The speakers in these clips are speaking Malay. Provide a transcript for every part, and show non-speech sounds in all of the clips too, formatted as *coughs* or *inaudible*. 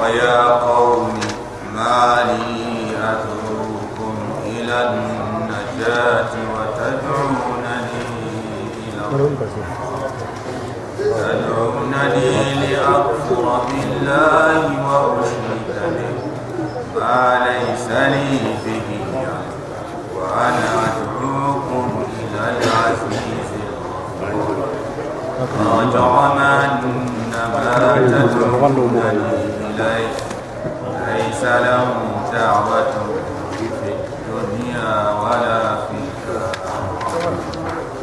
ويا قوم ما لي أدعوكم إلى النجاة وتدعونني إلى تدعونني لأكفر بالله وأشرك به. ما ليس لي به وأنا أدعوكم إلى العزيز. وجرم أنما تدعون إليه ليس له دعوة في الدنيا ولا في الآخرة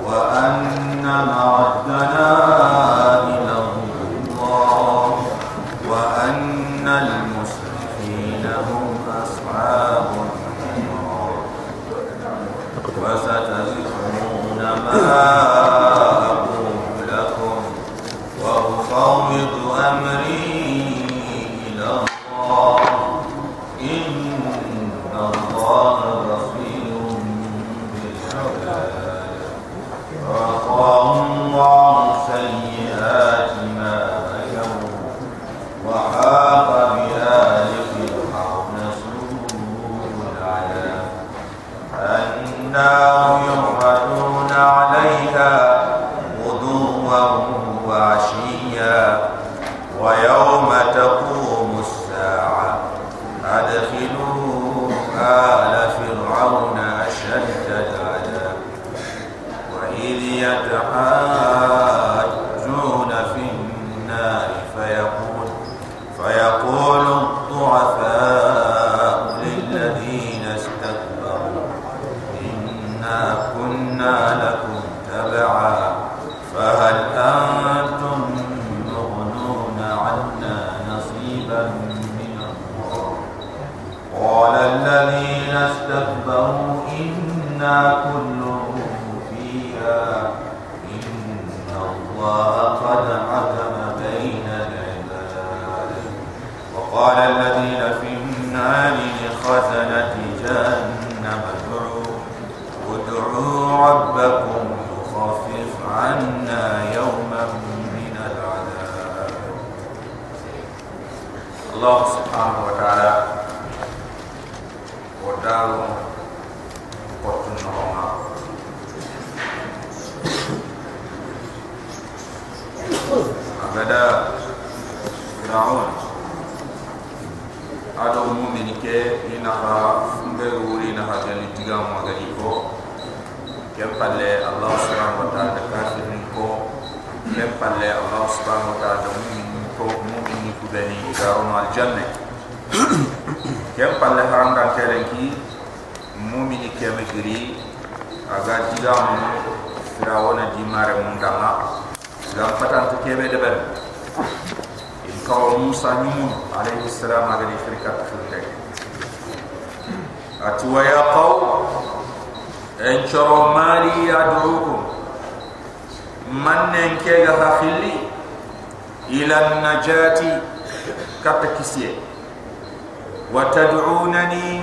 وأن مردنا وقال الذين في النار لخزنة جهنم. ادعوا ادعوا ربكم يخفف عنا يوما من العذاب. الله سبحانه وتعالى ودعوه ado mumin ke ina ha be wuri na ha gani tiga mo gani ko. Kem palle allah subhanahu wa ta'ala ka sirin ko. Kem palle allah subhanahu wa ta'ala mumin ko mumin ku dani ga ona janne kem *coughs* palle haram ka tele ki mumin ke me giri aga tiga mo sira ona di mare mun dama ga patan ke be de ben in ka musa ni mun عليه السلام على الشركات خلتك أتوا يا قوم انشروا مالي يدعوكم. من ننكيغا خلي إلى النجاة كتكسية. وتدعونني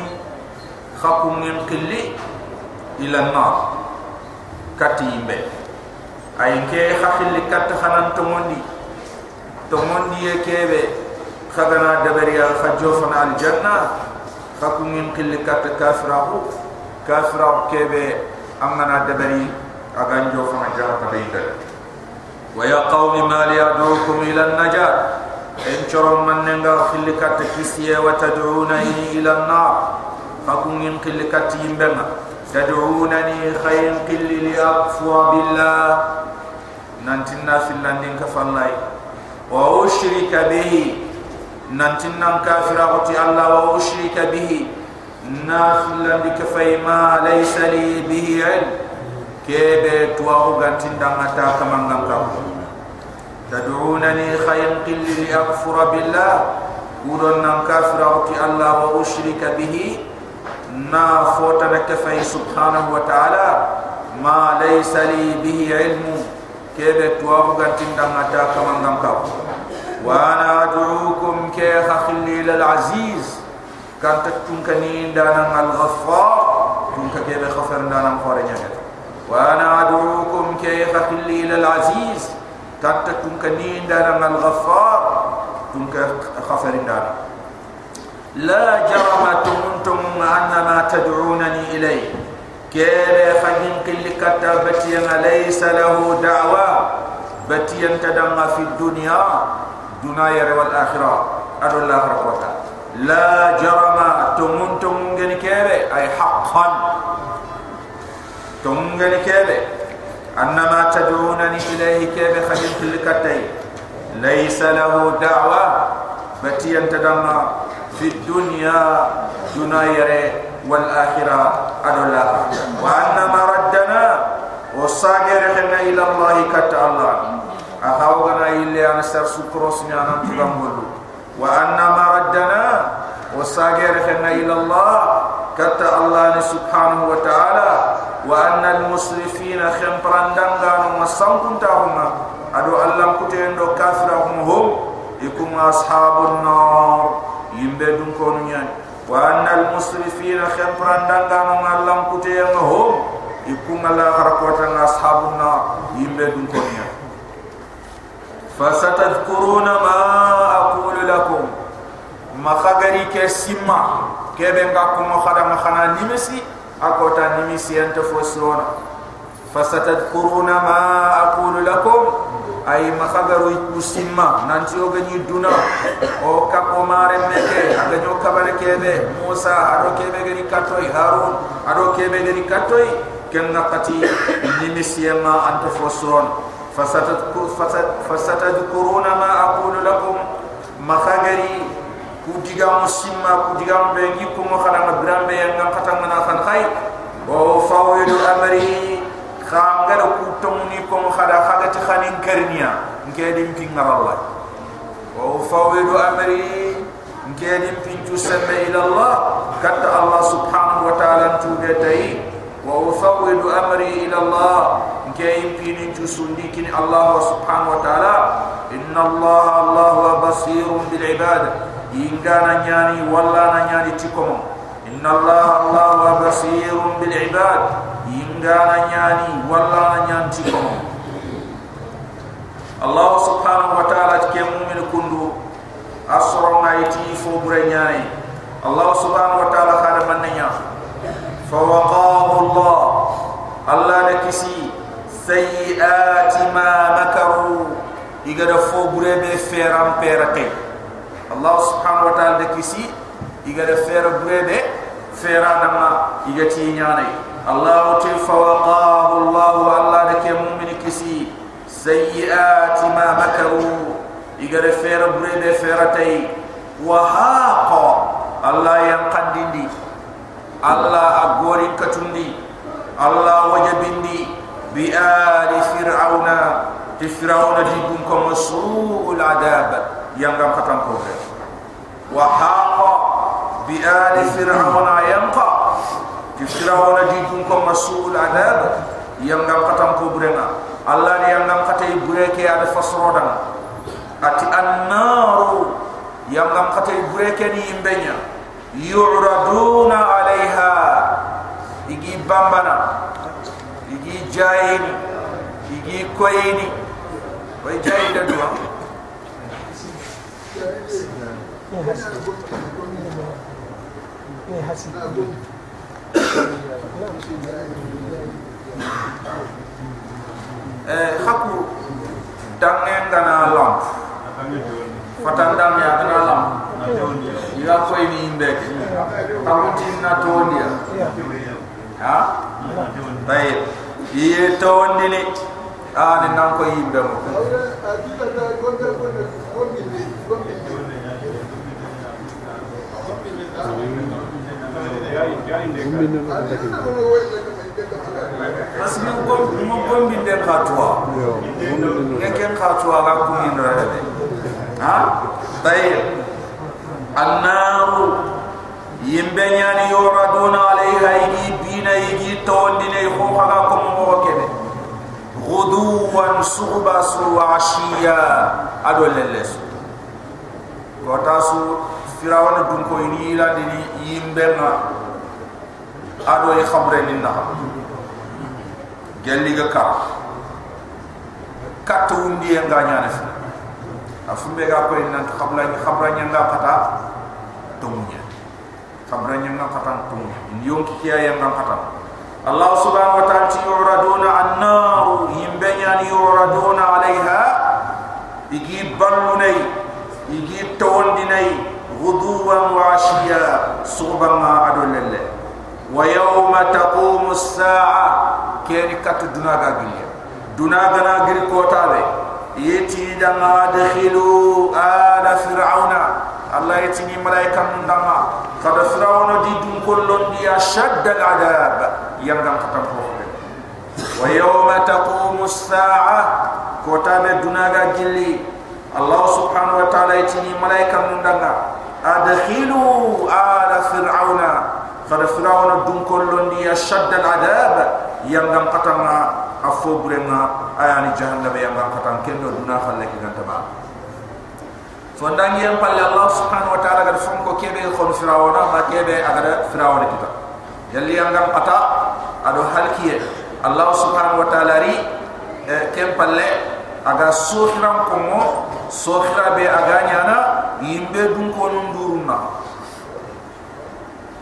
خكم من قلي إلى النار كتيمبه أي كي خخلي كتخنان تموني. تموني كيبه خدنا دبريا خجوفنا الجنة. خكم من قل كت كافره كافره كبه أمنا دبري أغان جوفنا جاء تبيدا ويا قوم ما لي إلى النجاة. إن شرم من ننغا خل كت كسية وتدعونني إلى النار. خكم من قل كت يمبنا تدعونني خير قل لأقفوا بالله. ننتنا في اللندن كفالله. وأشرك به. نانتن نان كافر أغطي الله وأشرك به. نافلا بكفي ما ليس لي به علم. كيبه تواهو غانتن دان أتاك من تدعونني خيم قل لأغفر بالله. ودن نان كافر أغطي الله وأشرك به. نا فوت نكفي سبحانه وتعالى. ما ليس لي به علم. كيبه تواهو غانتن دان أتاك من غمكاو وأنا ادعوكم كي خليل العزيز. كانت تنكنين دانا الغفار. تنك كي بغفر دانا خورجا وأنا ادعوكم كي خليل العزيز. كانت تنكنين دانا الغفار. تنك خفر دانا لا جرم تمنتم أنما تدعونني إليه. كيف خدم كل كتابتين ليس له دعوة. بتين تدمى في الدنيا. دنيا والآخرة أدو الله ربك لا جرم. تمون تمون كيبه. أي حقا. تمون كيبه. أنما تدعونني إليه كيبه خجل تلكتين ليس له دعوة. بتي أنت في الدنيا. دنيا والآخرة. أدو الله وأنما ردنا. وصاقر إلى الله كتا. الله أخاوغنا إلي أنا سر سكروس نانا تغمولو وأنما ردنا وصاغر خنا إلى الله كتا الله سبحانه وتعالى وأن المسرفين خمبران دنغان وصنكم تاهما أدو ألم كتين دو كافرهم هم يكون أصحاب النار يمبدون كونيان وأن المسرفين خمبران دنغان وألم كتين هم يكون الله غرقوة أصحاب النار يمبدون كونيان فستذكرون ما أقول لكم ما خغري كسيما كيبن قاكم خدم خنا نمسي akota nimisi anta fosrona fasatadkuruna ma aqulu lakum ay makhagaru musimma nanti o gani duna o kapo mare meke aga nyo kabare kebe musa ado kebe gani katoy harun ado kebe gani katoy ken nakati nimisi ma anta fosron fasatadkur fasatadkuruna ma aqulu lakum makhagari ku diga musimma ku diga be ngi ko mo xala na brambe yang ngam kata ngana kan khay o fawidu amri khanga da ku tomni ko mo xala xaga ti khanin karniya nke dim pin Allah o fawidu amri pin tu sabba ila Allah kata Allah subhanahu wa ta'ala tu be tay wa fawidu amri ila Allah nke dim pin tu sundi kin Allah subhanahu wa ta'ala. Inna Allah Allah basirun bil ibad. Ingana nyani walla na nyani tikomo inna allah allah wa basirun bil ibad. Ingana nyani walla na nyani tikomo allah subhanahu wa ta'ala tike mu'min kundu asro ngaiti fo bure nyani allah subhanahu wa ta'ala khada mannya fa waqahu allah allah da kisi sayiati ma makaru igada fo bure be feram perate Allah subhanahu wa ta'ala de kisi iga de fera brede fera dama iga ti nyane Allah ti bi ali fir'auna. Ti fir'auna di bum ko adab. Yang gam katan ko wa haqa bi ali fir'auna yanqa fi fir'auna di kun ko adab. Yang gam katan ko burena allah ni yang gam katay bureke ada fasrodan ati annaru. Yang gam katay bureke ni imbenya. Yu'raduna alaiha. Igi bambana jayini igi koyini way jayini da duwa eh haku dangen dana lam fatan dam ya dana lam ya ko ini imbek tamutin na tondia ha? Baik iye tondini ah ni nan ko yimbe mo Asmi bom mo bom bi de khatwa. Ke ke khatwa ga ku min ra de. Ha? Tay annaru yimbe nyani yuraduna alayha yigi bina yigi tondine ko khaga ko mo kebe. Ghuduwan suhba su ashiya. Ado leles. Kota su firawana dun ko ini ila dini yimbe ma ado e khabre ni na gelli ga ka. Kat undi yang ganya nasi afumbe ga ko nan khabla ni khabra nya nga kata tumunya kabranya ngam patan tung yong kiya yang ngam patan Allah subhanahu wa ta'ala ti yuraduna an-nar himbenya ni yuraduna 'alayha igi balunai igi ton dinai ghuduwan wa ashiya subhanahu adullalle wa yawma taqumu as-sa'a kani kat dunaga gilia dunaga na giri kotabe yeti dama dakhilu ala fir'auna. Allah itu ni mereka mendama. Pada Firaun di dungkolon dia syaddal adab. Yang dalam kata Tuhan wa yawma taqumu as-sa'a kota me dunaga gilli Allah subhanahu wa ta'ala itu ni mereka mendama. Adkhilu ala Firaun. Pada Firaun dungkolon dia syaddal adab. Yang dalam kata Tuhan afobrenga ayani jahannam yang dalam kata Tuhan kendo dunaga lagi dan fondang yang pala Allah subhanahu wa ta'ala agar fungko kebe khon firawana ma kebe agar firawana kita yalli yang gam ata adu hal kiye Allah subhanahu wa ta'ala ri eh, kem pala agar sohra kongo sohra be aganyana imbe dungko nunduruna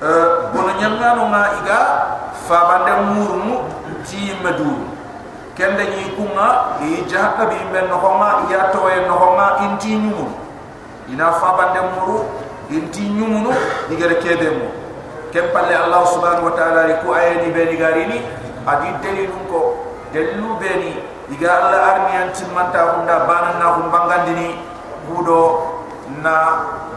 eh, bono nyangano nga iga fa bande murmu ti meduru kende nyikunga ijahka bimbe nohonga iya toye nohonga intinyumu ina fa bande muru inti nyumu no digere kebe mo kem palle allah subhanahu wa ta'ala ri ku ayeni be ni garini adi delilun ko delu be ni diga allah armi anti manta hunda bana na hum bangandini budo na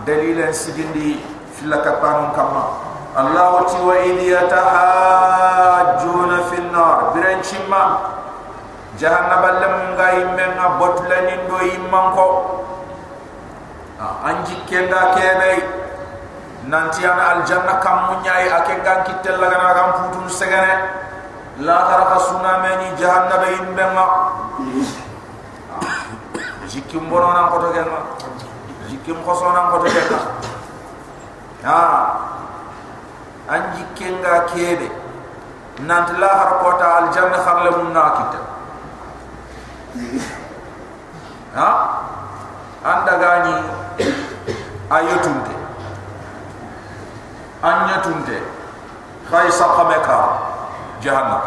dalilan sigindi filaka panu kama Allah wati wa idhi yatahajjuna fin nar biran chimma jahannaba lam ngai menga botlanin do imman ko anji kenda kebe nanti ana aljanna kam munyai ake gan kitel laga na gam putun segene. La tara kasuna meni jahannaba imbenga jikim bono nan ko to genna jikim khoso nan ko to genna ha. Anji kenga kebe. Nant la har kota al janna kharle mun nakita ha? Anda gani ayotunte anyatunte khaisa qameka jahannam.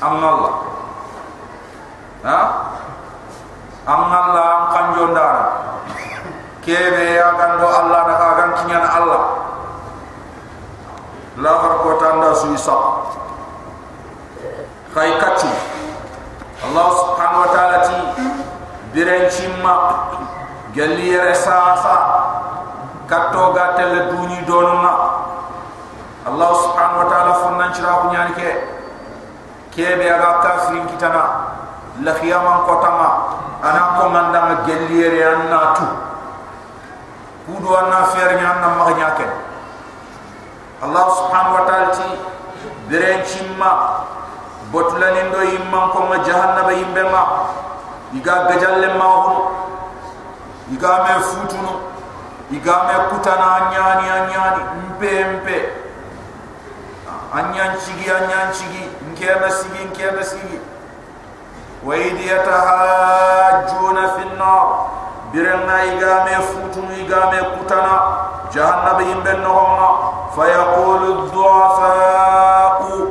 Amma allah ha? Amma allah am kanjondara kebe ya gando allah da ka gan kinyan allah. La har ko tanda su isa khay allah subhanahu wa ta'ala ti biren galli yere sasa katto gatel duni donuma allah subhanahu wa ta'ala funnan chira ku nyani ke. Kebe aga kafirin kitana. La khiyaman kotama ana komanda galli yere anna tu. Kudu anna fer nyanna ma nyake Allah subhanahu wa ta'ala ti beren chimma botulani ndo imman ko ma jahannaba yimbe ma. Iga gajalle ma hu iga me futunu iga me kutana anyani anyani mpe mpe. Anyan chigi anyan chigi nkema sigi nkema sigi. Wa idiyatahajjuna fin nar birenna iga me futunu iga me kutana. Jahannaba yimbe nohoma fayaqulu du'afa'u.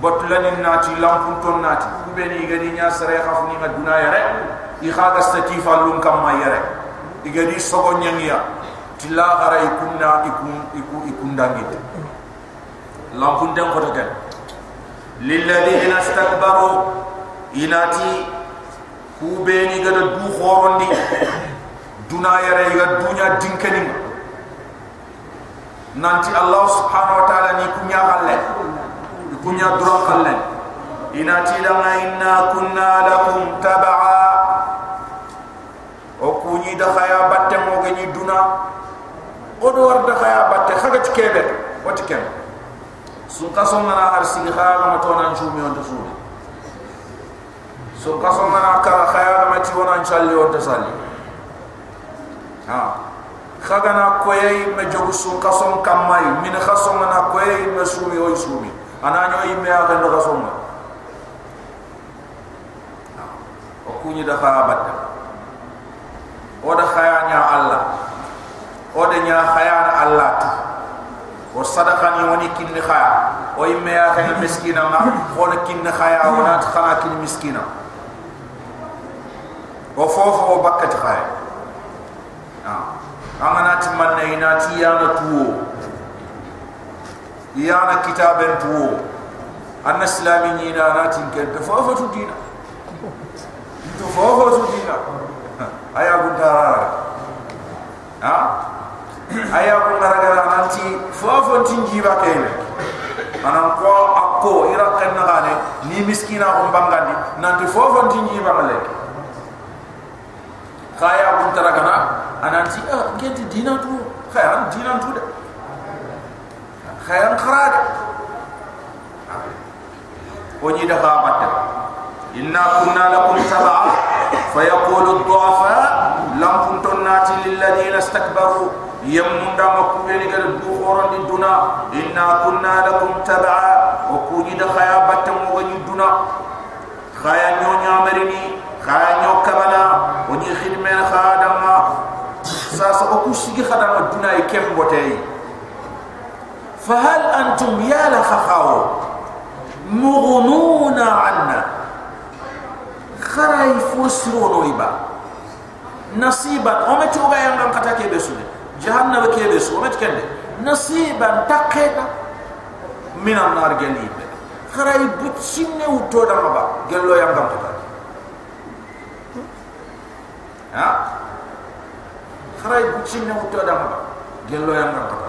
Botlani nati lampun ton nati. Kubeni gadi nya sare khafni ma duna yare i khaga statifa lum kam ma yare igadi sogo nyangiya tilla gara ikunna ikun iku ikundangi lampun den ko tagal lilladheena istakbaru inati kubeni gada du khorondi duna yare iga dunya dinkani nanti allah subhanahu wa ta'ala ni kunya halle kunya dura halle inati langa inna kunna lakum tab'a o kunyi da khaya batte mo gani duna o do war da khaya batte khaga tikebe o tikem sun kaso ngana har sigi khaya ma to nan jumi on to sumi sun kaso ngana kara khaya ma ti wona challi on to salli ha khagana koyay me jogu sun kason kamay min khason na koyay me sumi oy sumi ana nyo yimme ya kan do kason kunyi da khabat o da khayanya allah o da nya khayana allah ta o sadaqa ni woni kinni khaya o imme ya khay miskina ma o na kinni khaya o na khana kinni miskina o fofo o bakati khaya ah amana ti manne ina ti yana tuwo yana kitaben tuwo anna islami ni na na tin ke to fofo tu dina to fofo tu dina aya gun ha? Aya gun tarara nanti fofo tinggi ba kai anan ko akko ira kan gane ni miskina on bangani nanti fofo tinggi ba male kaya gun Kana ah, Nanti ah, ananti a gete dina tu. Khayran dina tu de khayran kharade o da ba inna kunna lakum tabaa فيقول الضعفاء لم كنتم ناتي للذين استكبروا. يمون دام كوبيني قال الدخورا للدنا. إنا كنا لكم تبعا. وكوني دخايا بات مغني الدنا. خايا نيو نيامريني خايا نيو كبلا وني خدمين خادما. ساسا أكو سيجي خدم الدنا يكيم بوتي. فهل أنتم يا لخخاو مغنون عنا؟ kharay fosro noiba nasiba o me toga yang ngam kata ke besu jahanna be ke besu o me tkende nasiba takheta minan nar gelli be kharay butsinne u toda maba gello yang ngam kata ha? Kharay butsinne u toda maba gello yang ngam kata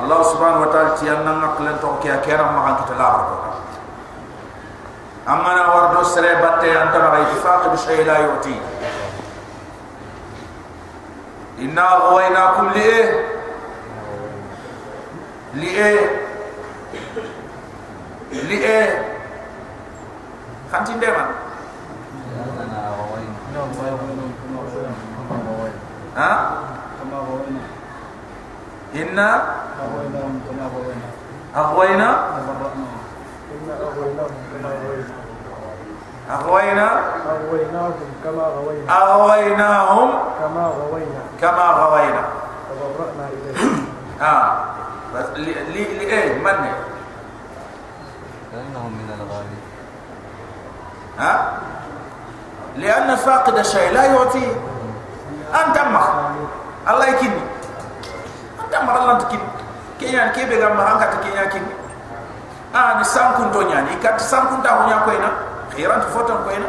allah subhanahu wa taala ti annanga klen to ke akera ma han kita la نقلن توكيا كيرا ما كان كتا لا أما أنا وردو سري باتي أنت ما اتفاق بشيء لا يؤتي إنا غويناكم لإيه لإيه لإيه خانتين دائما ها إنا أغوينا أغوينا؟ أغويناهم كما غوينا. أغويناهم كما غوينا. كما غوينا. تبرأنا إليهم. *clears throat* آه. بس لي لي لإيه؟ من لأنهم من الغالي. ها؟ لأن فاقد الشيء لا يعطيه أنت أمخ الله يكني. أنت أمخ الله تكني. كيان كيف يغمى أنك Ah, ani sankun to nyani ikat sankun ta hunya ko ina khiran to foton ko ina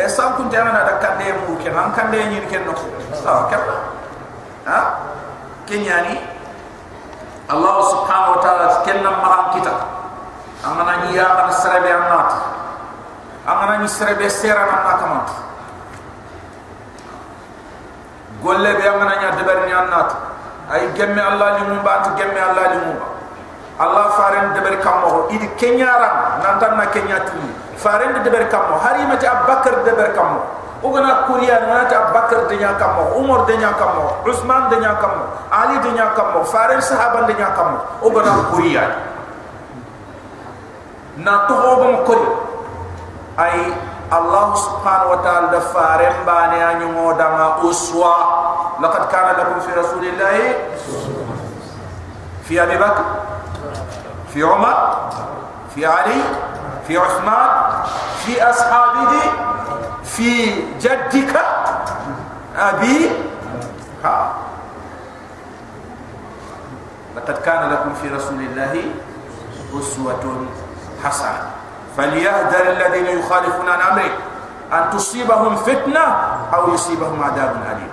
e sankun ta na dakka de mu ke ran kan de nyin ken no ah ke ha? Ke allah subhanahu wa taala ken nam ma kita. Amana ni ya kan sarabe amnat amana ni sarabe sera na ka kam golle be amana nya debar ni amnat ay gemme allah limu ba to gemme allah limu ba allah faren debar kamo idi kenyara nan tan na kenyatu faren de ber kammo hari ma ta bakar de ber kammo o gana kuriya na ta bakar de nya kammo umar de nya kammo usman de nya kammo ali de nya kammo faren sahaba de nya kammo o gana kuriya na to ho bam ko ay allah subhanahu wa ta'ala da faren bane anyu modama uswa. Laqad kana lakum fi rasulillahi. Fi abi bakr fi umar fi ali في عثمان في أصحابه في جدك أبي ها. لقد كان لكم في رسول الله أسوة حسنة. فليهدر الذين يخالفون عن أمره. أن تصيبهم فتنة أو يصيبهم عذاب أليم.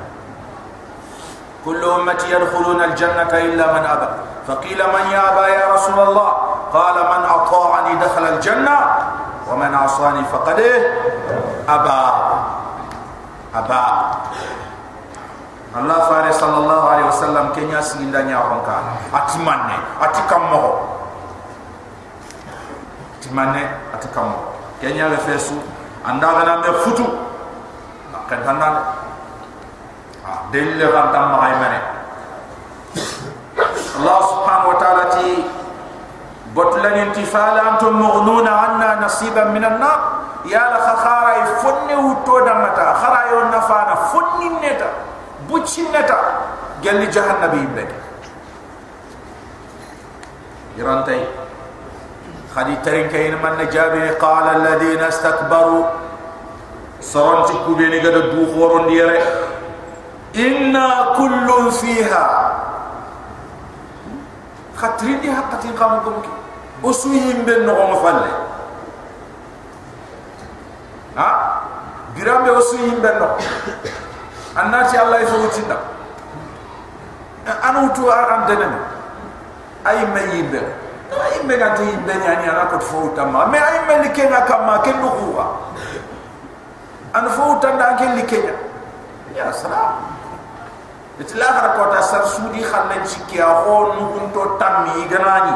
كل أمتي يدخلون الجنة إلا من أبى. فقيل من يأبى يا رسول الله قال من أطاعني دخل الجنة ومن عصاني فقد أبى أبى الله فاري صلى الله عليه وسلم كن يسلين دنيا رنكا أتمنى أتكمه أتمنى أتكمه كن يغفسو عندنا مفتو كنتنا دليل غنتم مغيمنه الله سبحانه وتعالى تي بطلن انتفال أنتم مغنون عنا نصيبا من النار ya la khara e fonne wutto da mata khara yo nafana fonni neta bucci neta gelli jahannabi be يرانتي خدي ترين كاين من جابر قال الذين استكبروا سرنت كوبيني قد دو خورون ديره إنا كل فيها خطرين دي حقتين قامكم كي أسويهم بين نغم فالي ها؟ جرام أسويهم بين نغم الناتي الله يفوتنا أنا وتو أعندنا أي ما يبين أي ما أنت يبين يعني أنا كنت فوت ما ما أي ما اللي كنا كم كن نقوة أنا فوت أنا كن اللي كنا يا سلام. Itla har ko ta sar sudi khalle cikki a ho nukun to tammi ganani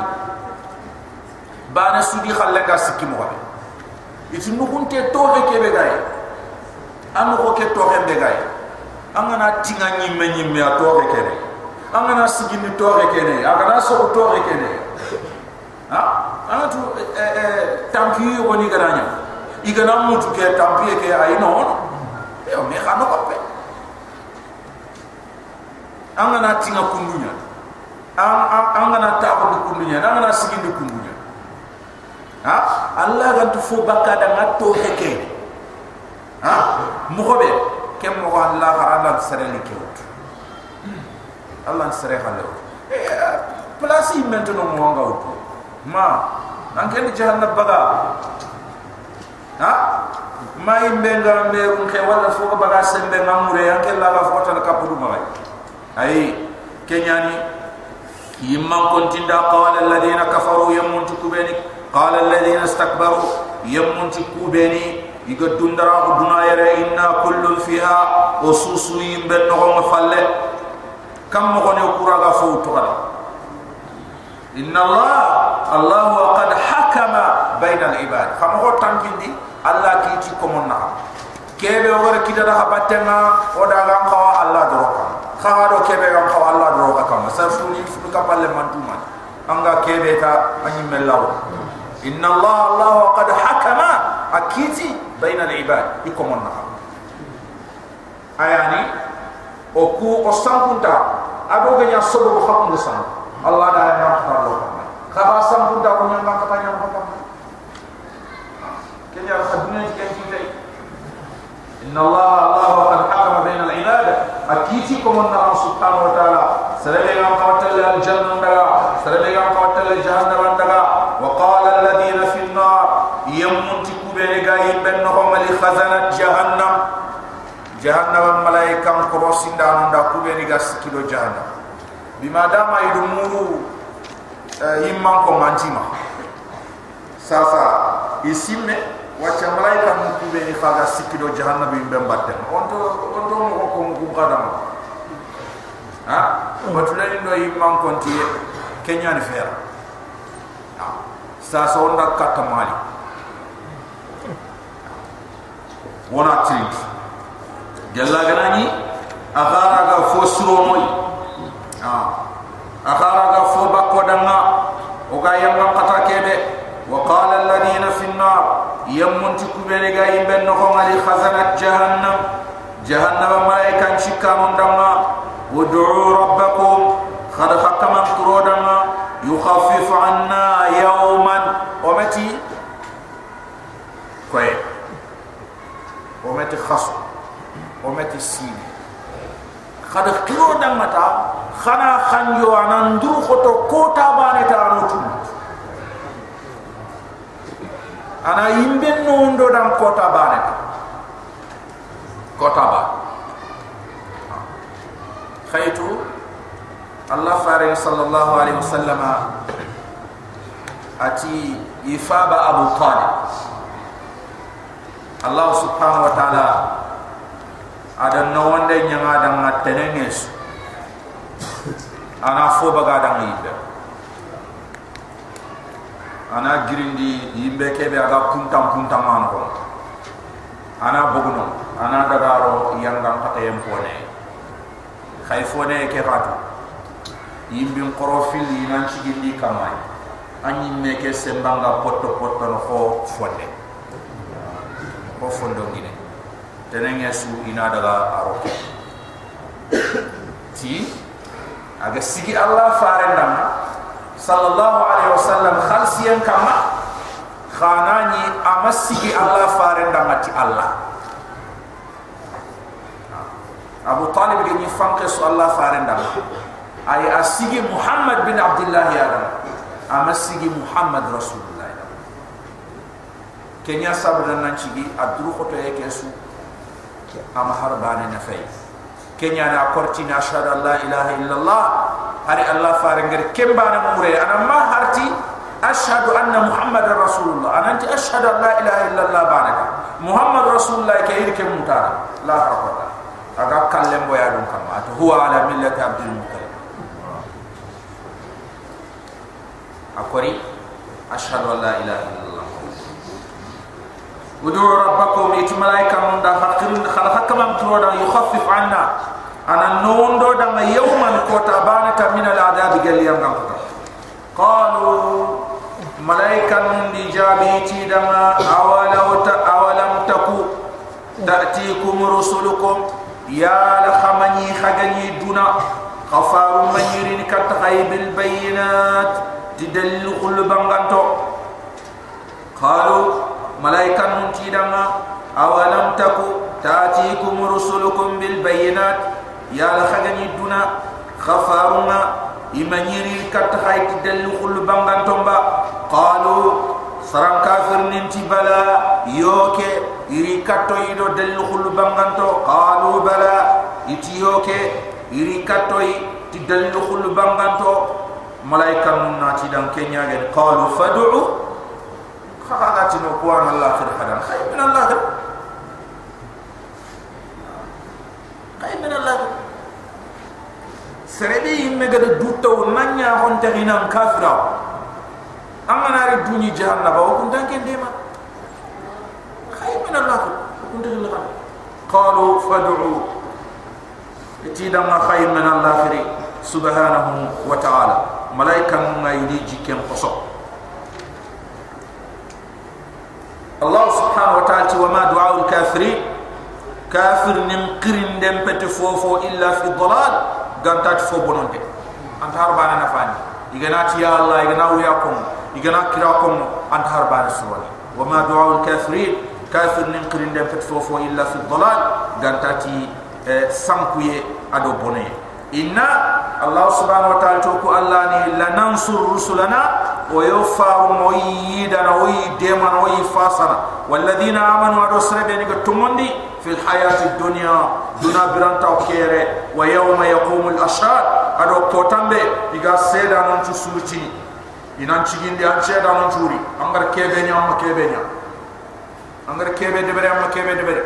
bana sudi khalle ga sikki mo itu nukun te to he ke be gay am ko ke to he be gay angana tinga nyimme nyimme a to he ke ne. Ni he ke ne. Agana so to he ke ne. Ha? Ana tu tampi yo ni gananya. Igana mutu ke tampi ke ay no yo me khano ko pe angana tinga kundunya angana ta ko kundunya angana sigi di kundunya ha? Allah ga tu fo bakka da ngatto heke ha? Mo be kem mo allah ga allah sare li ke allah sare halle place maintenant mo nga ut ma nan ken jahannam baga. Ha? Mai mbenga merun ke wala fo baga sembe ngamure. Yanke la la fota na kapudu mai ay kenyani yimman kontinda qala alladhina kafaru yamuntu kubeni qala alladhina istakbaru yamuntu kubeni iga dundara ko duna yare inna kullun fiha ususu yimbe no falle kam mo ko kura ga fo to kala inna allah allah wa qad hakama bayna al ibad fam ko tankindi allah ki ti ko monna kebe o gara kidada ha battenga o da ga kawa allah do ka khawa do kebe ga kawa allah do ka kam sa suni fu ka palle mantuma anga kebe ta anyi melaw inna allah allah wa qad hakama akiti bayna al ibad ikomon na ayani o ku o sankunta ado ga nya sobo ko hakku san allah da ya ta do ka ba sankunta ko nya ka ta nya ko kam kenya khaduna ken ti إن الله الله قد حكم بين العباد. أكيتكم النار سبحانه وتعالى سلمي أن قوتل الجنة سلمي أن قوتل جهنم وقال الذين في النار يمنتك بين غايب بينهم لخزنة جهنم. جهنم الملائكة كروسين دانون دا كوبين غاسكيلو جهنم. بما دام يدمورو يمان كومانتيما ساسا يسمى wacca malaika mu kube ni faga sikido jahannabi be batte onto onto mo ko ko ko ha? Batula ni do imam konti kenya ni fera sa so onda katta mali wona tint gella garani akara ga fo suro moy ha. Akara ga fo bakko danga o ga yamma wa qala alladhina fi an-nar يمنت كبير غاي بن نخون علي خزنة جهنم. جهنم ملائكة من دما ودعوا ربكم. خد حكم ترودما يخفف عنا يوما. ومتي؟ كوي. ومتي خصو. ومتي سيني. خد كيرو دمتا خنا خنجو أنا ندرو خطو كوتا بانتا تمت ana yimbe nondo dan kota bane. Kota ba. Khaytu allah farid sallallahu alaihi wasallam ati ifaba abu talib. Allah subhanahu wa ta'ala ada no wonde nyanga dan ngatenenges. Ana fo baga dan yimbe ana girindi yimbe kebe aga puntam puntam man ko ana bogno ana dagaro yangam kata yem pone khay fone ke ratu yimbi korofil yinan chigindi kamay anyi meke sembanga potto potto no fo fonde. O fondo ngine. Tenenge su ina daga aro ti aga sigi allah farendam sallallahu alaihi wasallam khalsiyan kama khanani amasigi allah farendam ti allah. Abu talib fanke su allah farendam ay asigi muhammad bin abdullah ya amasigi muhammad rasulullah. Kenya sabra nan cigi adru khoto e kesu ama harbane na fay kenya na korti na shahada la ilaha illallah hari allah farengar kembana mure ana ma harti ashhadu anna muhammadar rasulullah ananti ashhadu an la ilaha illallah banaka muhammad rasulullah ke irke mutara la harqata aga kallem boya dum kam at huwa ala millati abdul muttalib akori ashhadu an la ilaha illallah it malaika mun da hakirin khalaqaka man turoda yukhaffif anna ana nondo da ma yawman ko tabanata min al adab gal yang ngam qalu malaika mun di jabi ti da ma awala ta awalam taku ta'tikum rusulukum ya la khamani khagani duna khafaru manyirin kat bil bayinat tidallu qul banganto qalu malaika mun ti dama awalam taku taatikum rusulukum bil bayinat ya la khagani duna khafaruna imanyiri kat hayti delu khul bangan tomba. Qalu saram kafir ninti bala yoke iri katto ido delu khul bangan to. Qalu bala iti yoke iri katto ti delu khul bangan to. Malaika mun nati dan kenya gen qalu fad'u. Khagati no ko an Allah khir hadan khay min Allah khay min Allah serebe yimme gada dutta o nanya hon tagina kafira amana ri duni jahannaba o kun tanke ndema khay min Allah kun tanke Allah qalu fad'u itida ma khay min Allah khiri subhanahu wa ta'ala malaika ngai jikem qosok الله سبحانه وتعالى وما دعاء الكافرين كافر من قرن دم فوفو إلا في الضلال قمت فو بنون دي أنت هربان نفاني إغنا تيا الله إغنا وياكم إغنا كراكم أنت هربان سوال وما دعاء الكافرين كافر من قرن دم فوفو إلا في الضلال قمت تي سمكوية أدو بنية إنا الله سبحانه وتعالى توكو الله لننصر رسلنا ويوفار مؤيدا ويدما ويفاسنا والذين آمنوا أدوسر بينك في الحياة الدنيا. دون برانتا وكيري. ويوم يقوم الأشهاد. أدو قوتنبي إيغا سيدا ننتو سوتي إنان تشيغيندي أن سيدا ننتوري أنغر كيبيني أما كيبيني أنغر كيبي دبري أما كيبي دبري.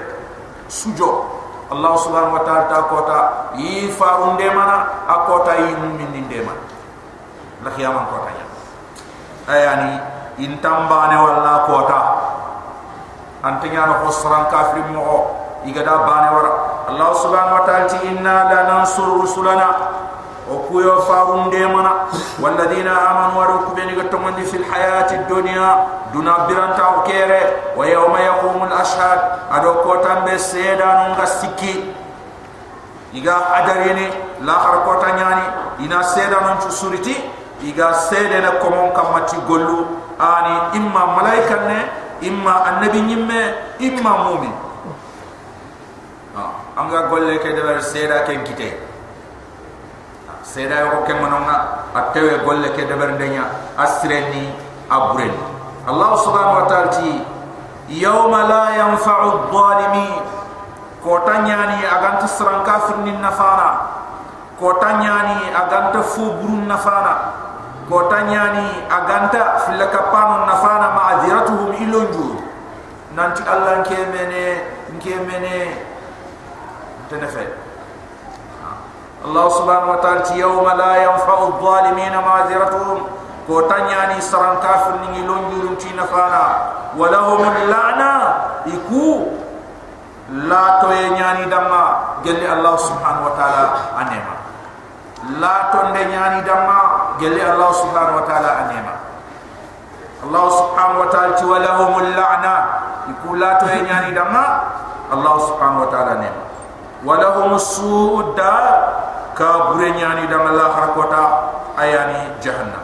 سجو الله سبحانه وتعالى تاكوتا. يفارون ديمانا أكوتا يمومين ديمانا. لخيامان كوتا يمانا ayani intambane wala kota. Antinya no hosran kafir mo igada bane wara. Allah subhanahu wa ta'ala ti inna la nansur rusulana. O kuyo farunde mana. Walladina amanu wa rukbeni gatomandi fil hayati dunya. Duna biranta o kere wa yawma yaqumul ashhad. Ado kota be seda no ngasiki iga adarini la har kota nyani. Ina seda no suriti iga sede na komon kamati gollu. Ani imma malaika ne imma annabi nyimme imma mumin. Ah anga golle ke deber seda ken kite. Seda yo ken mononga attewe golle ke deber ndenya asreni abureni allah subhanahu wa ta'ala ti yawma la yanfa'u adh-dhalimin. Kota nyani aganta sran kafir nin nafana. Kota nyani aganta fu burun nafana kota nyani aganta fil kapano nafana ma'dhiratuhum ilunju. Nanti allah ke mene ke mene tenefe allah subhanahu wa ta'ala ti yawma la yanfa'u adh-dhalimin ma'dhiratuhum kota nyani saran kafir ni ilunju ti nafana. Walahum la'na. Iku la to ye nyani damma. Gelli allah subhanahu wa ta'ala anema la to nde nyani damma gelli allah subhanahu wa ta'ala anema allah subhanahu wa ta'ala ti walahum la'na. Ikula to e nyani dama allah subhanahu wa ta'ala ne walahum su'ud dar ka bure nyani dama la harkota ayani jahannam.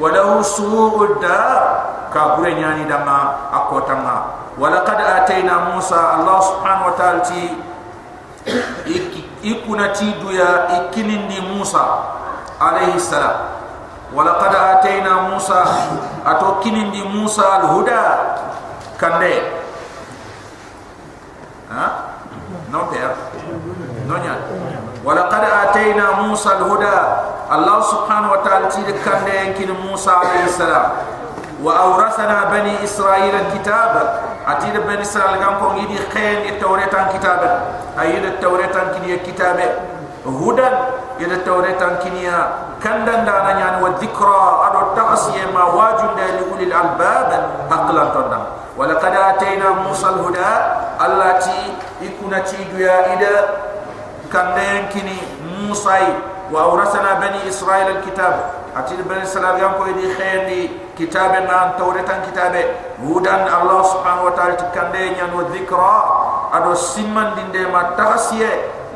Walahu su'ud dar ka bure nyani dama akota ma. Walaqad atayna musa allah subhanahu wa ta'ala ti ikunati duya ikinindi Musa alaihi salam. Walaqad ataina Musa ato kinindi Musa alhuda kande. Ha? No pair no nya walaqad ataina Musa alhuda Allah subhanahu wa ta'ala tidak kande kin Musa alaihi salam. Wa awrathana bani Israel kitabah ati de ben sal gam ko ngidi khen e tawretan kitab. Ay de tawretan kiniya kitab. Hudan e de tawretan kiniya kandan da na nyani wa dhikra. Ado tahsiya ma wajun da li ulil albab. Aqlan tanda. Wa laqad atayna musa alhuda. Allati ikuna ti duya ida. Kandan kini musa wa awrasana bani Israel alkitab atini bani salariyan ko edi xeendi kitabe naan tawre kitabe. Wudan allah subhanahu wa taala ti kande ñano dhikra ado simmandinde ma taxasiye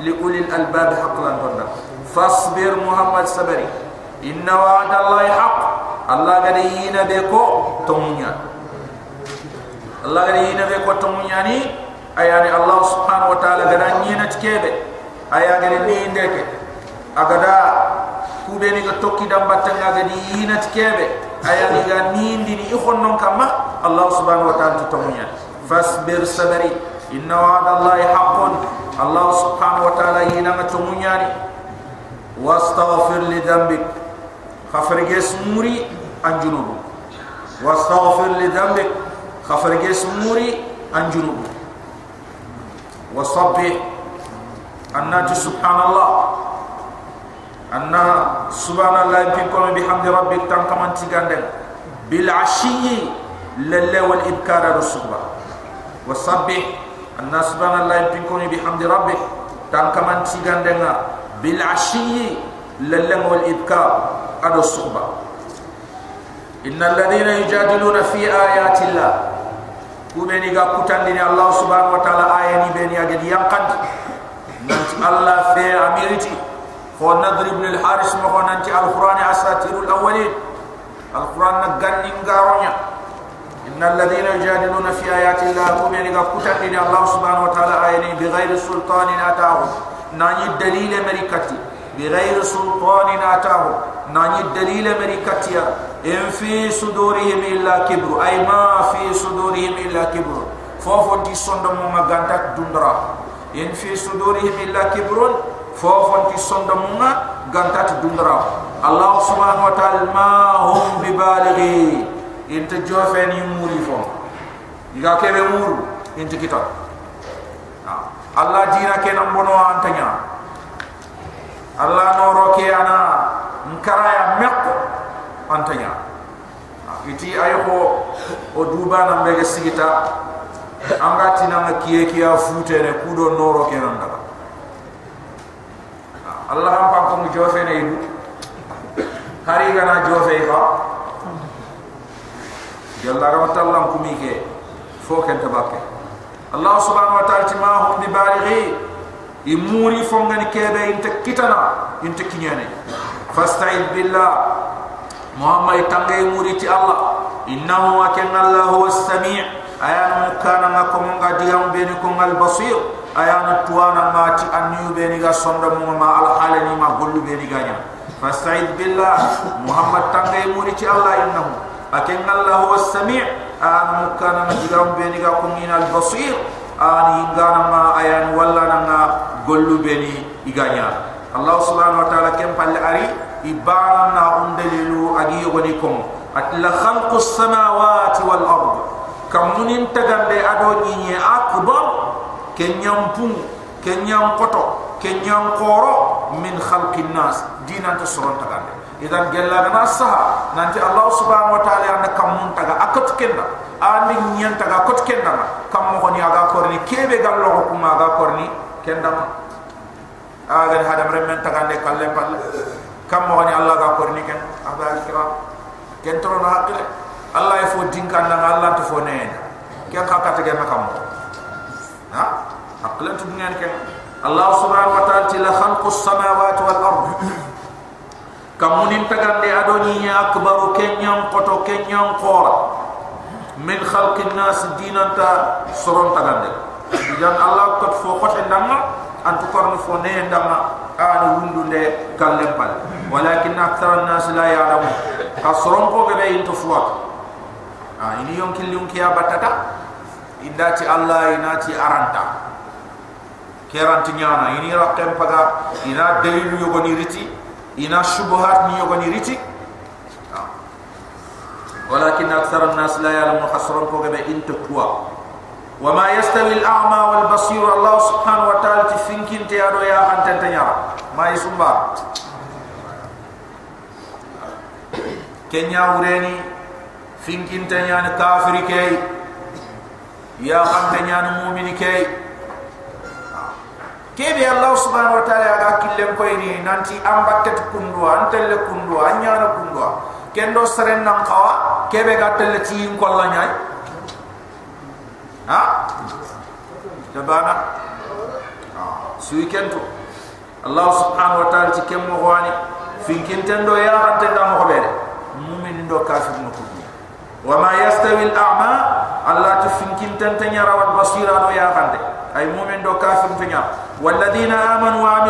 li ulil albab haqlan gonda. Fasbir muhammad sabari. Inna wa'da allahi haq. Allah gade yina be ko tomunya allah gade yina be ko tomunya ni ayani allah subhanahu wa taala gada yina tikebe aya gade ni indeke agada يينا تكيبه أيا قد يين ديك أقدا كوبيني كتوكي دم باتنغا قد يينا تكيبه أياني قد نين ديني إخون نون كما الله سبحانه وتعالى تمنيا فاصبر صبري إن وعد الله حق الله سبحانه وتعالى يينا تمنيا ني واستغفر لذنبك خفرج سموري عن جنوب واستغفر لذنبك خفرج سموري عن جنوب anna subhanallahi fi kulli bihamdi rabbi tan kaman tigande bil ashiyi lalla wal ibkara rusuba. Wa sabbih anna subhanallahi fi bihamdi rabbi tan kaman tigande nga bil ashiyi lalla wal ibkar adusuba inna alladhina yujadiluna fi ayati llah kubeni ga kutandini allah subhanahu wa ta'ala ayani beni agedi yaqad nanti allah fe amiriti هو ابن بن الحارث ما هو القرآن اساتير الأولين. القرآن نقنن قارنيا إن الذين يجادلون في آيات الله هم يلقى كتن الله سبحانه وتعالى. آيين بغير سلطان أتاهم. ناني الدليل مريكتي بغير سلطان أتاهم. ناني الدليل مريكتي إن في صدورهم إلا كبر. أي ما في صدورهم إلا كبر. فوفو دي صندم مغانتك دندرا. إن في صدورهم إلا كبر fofon ti sonda mu nga dundara allah subhanahu wa ta'ala ma hum bi balighi inta jofen yi muri fo diga kebe muru inta kita. Ha. Allah jina ke nam bono antanya allah no roke ana nkara ya mekko antanya ha. iti ayo ko o duba nam be sigita amga tinama kiye kiya futere kudo noro kenan daga Allah am pam ko mu jofé ne yu hari kan ga na jofé ko yalla ra watallam kumi ke? Fo ken tabake Allah subhanahu wa ta'ala tima hu bi balighi imuri fo ngani kebe inta kitana inta kinyane fasta'id billah. Muhammad tangay muri ti Allah. Innahu wa kana Allahu was-sami' ayana mukana nga ko nga diyam beni ko ngal basir. Ayana tuana nga ti aniyu ga sonda mu ma al halani ma gollu beni ni ganya. Fasaid billah muhammad tanga e muri ci allah innahu. Akeng allah huwa samii ayana mukana nga diyam beni ga ko ngal basir. Ani ingana ma ayan walla nga gollu beni iganya. Allah subhanahu wa taala kem palle ari ibana na undelilu agi yogoni kom atla khalqus samawati wal ardh kam munin tagande ado nyinye akbar kenyam pum kenyam koto kenyam koro min khalqin nas. Dinan to soron tagande idan gella gana saha nanti Allah subhanahu wa ta'ala anda kamun taga akot kenda. Andi nyen taga akot kenda kam mo ni aga korni kebe gallo ko kuma aga korni kenda ma. Aga hadam remmen taga de kalle palle kam mo ni Allah aga korni ken aga kira ken tro na hakile Allah e fo dinkan na Allah to fo ne ken ka kata gen makam ha aklan tu ngen ken allah subhanahu wa ta'ala til khalqu samawati wal ard. *coughs* Kamunin tagande adoni ya akbaru kenyam koto kenyam qora min khalqin nas dinanta soron tagande dan allah ko fo ko ndama antu korno fo ne ndama ana wundunde kallem pal walakin akthar an-nas la ya'lamu. Kasron ko be into fuat ah ini yon killi on kiya batata indati allah inati aranta keranti nyana ini rakem paga ina dalilu yogoni riti ina shubuhat ni yogoni riti walakin akthar an-nas la ya'lamu kasron ko be into fuat وما يستوي الأعمى والبصير الله سبحانه وتعالى تفنكين تيادو يا أنت تنيرا ما يسمى كنيا وريني finkin ta yana kafiri kai ya kan ta yana mu'mini kai ke bi allah subhanahu wa ta'ala ya akille ko ini nanti ambatet kundu antelle kundu anyana kundu kendo seren nam kawa kebe gatelle ci yin ko la nyaay ha tabana ha, suu kento allah subhanahu wa ta'ala ci kemmo wani finkin tendo ya kan ta mo hobere no ko wa ma yastawi al a'ma allah ti fin kintenta nyara wal basira do ya hante ay mu'min do kafir to nyara walladina amanu wa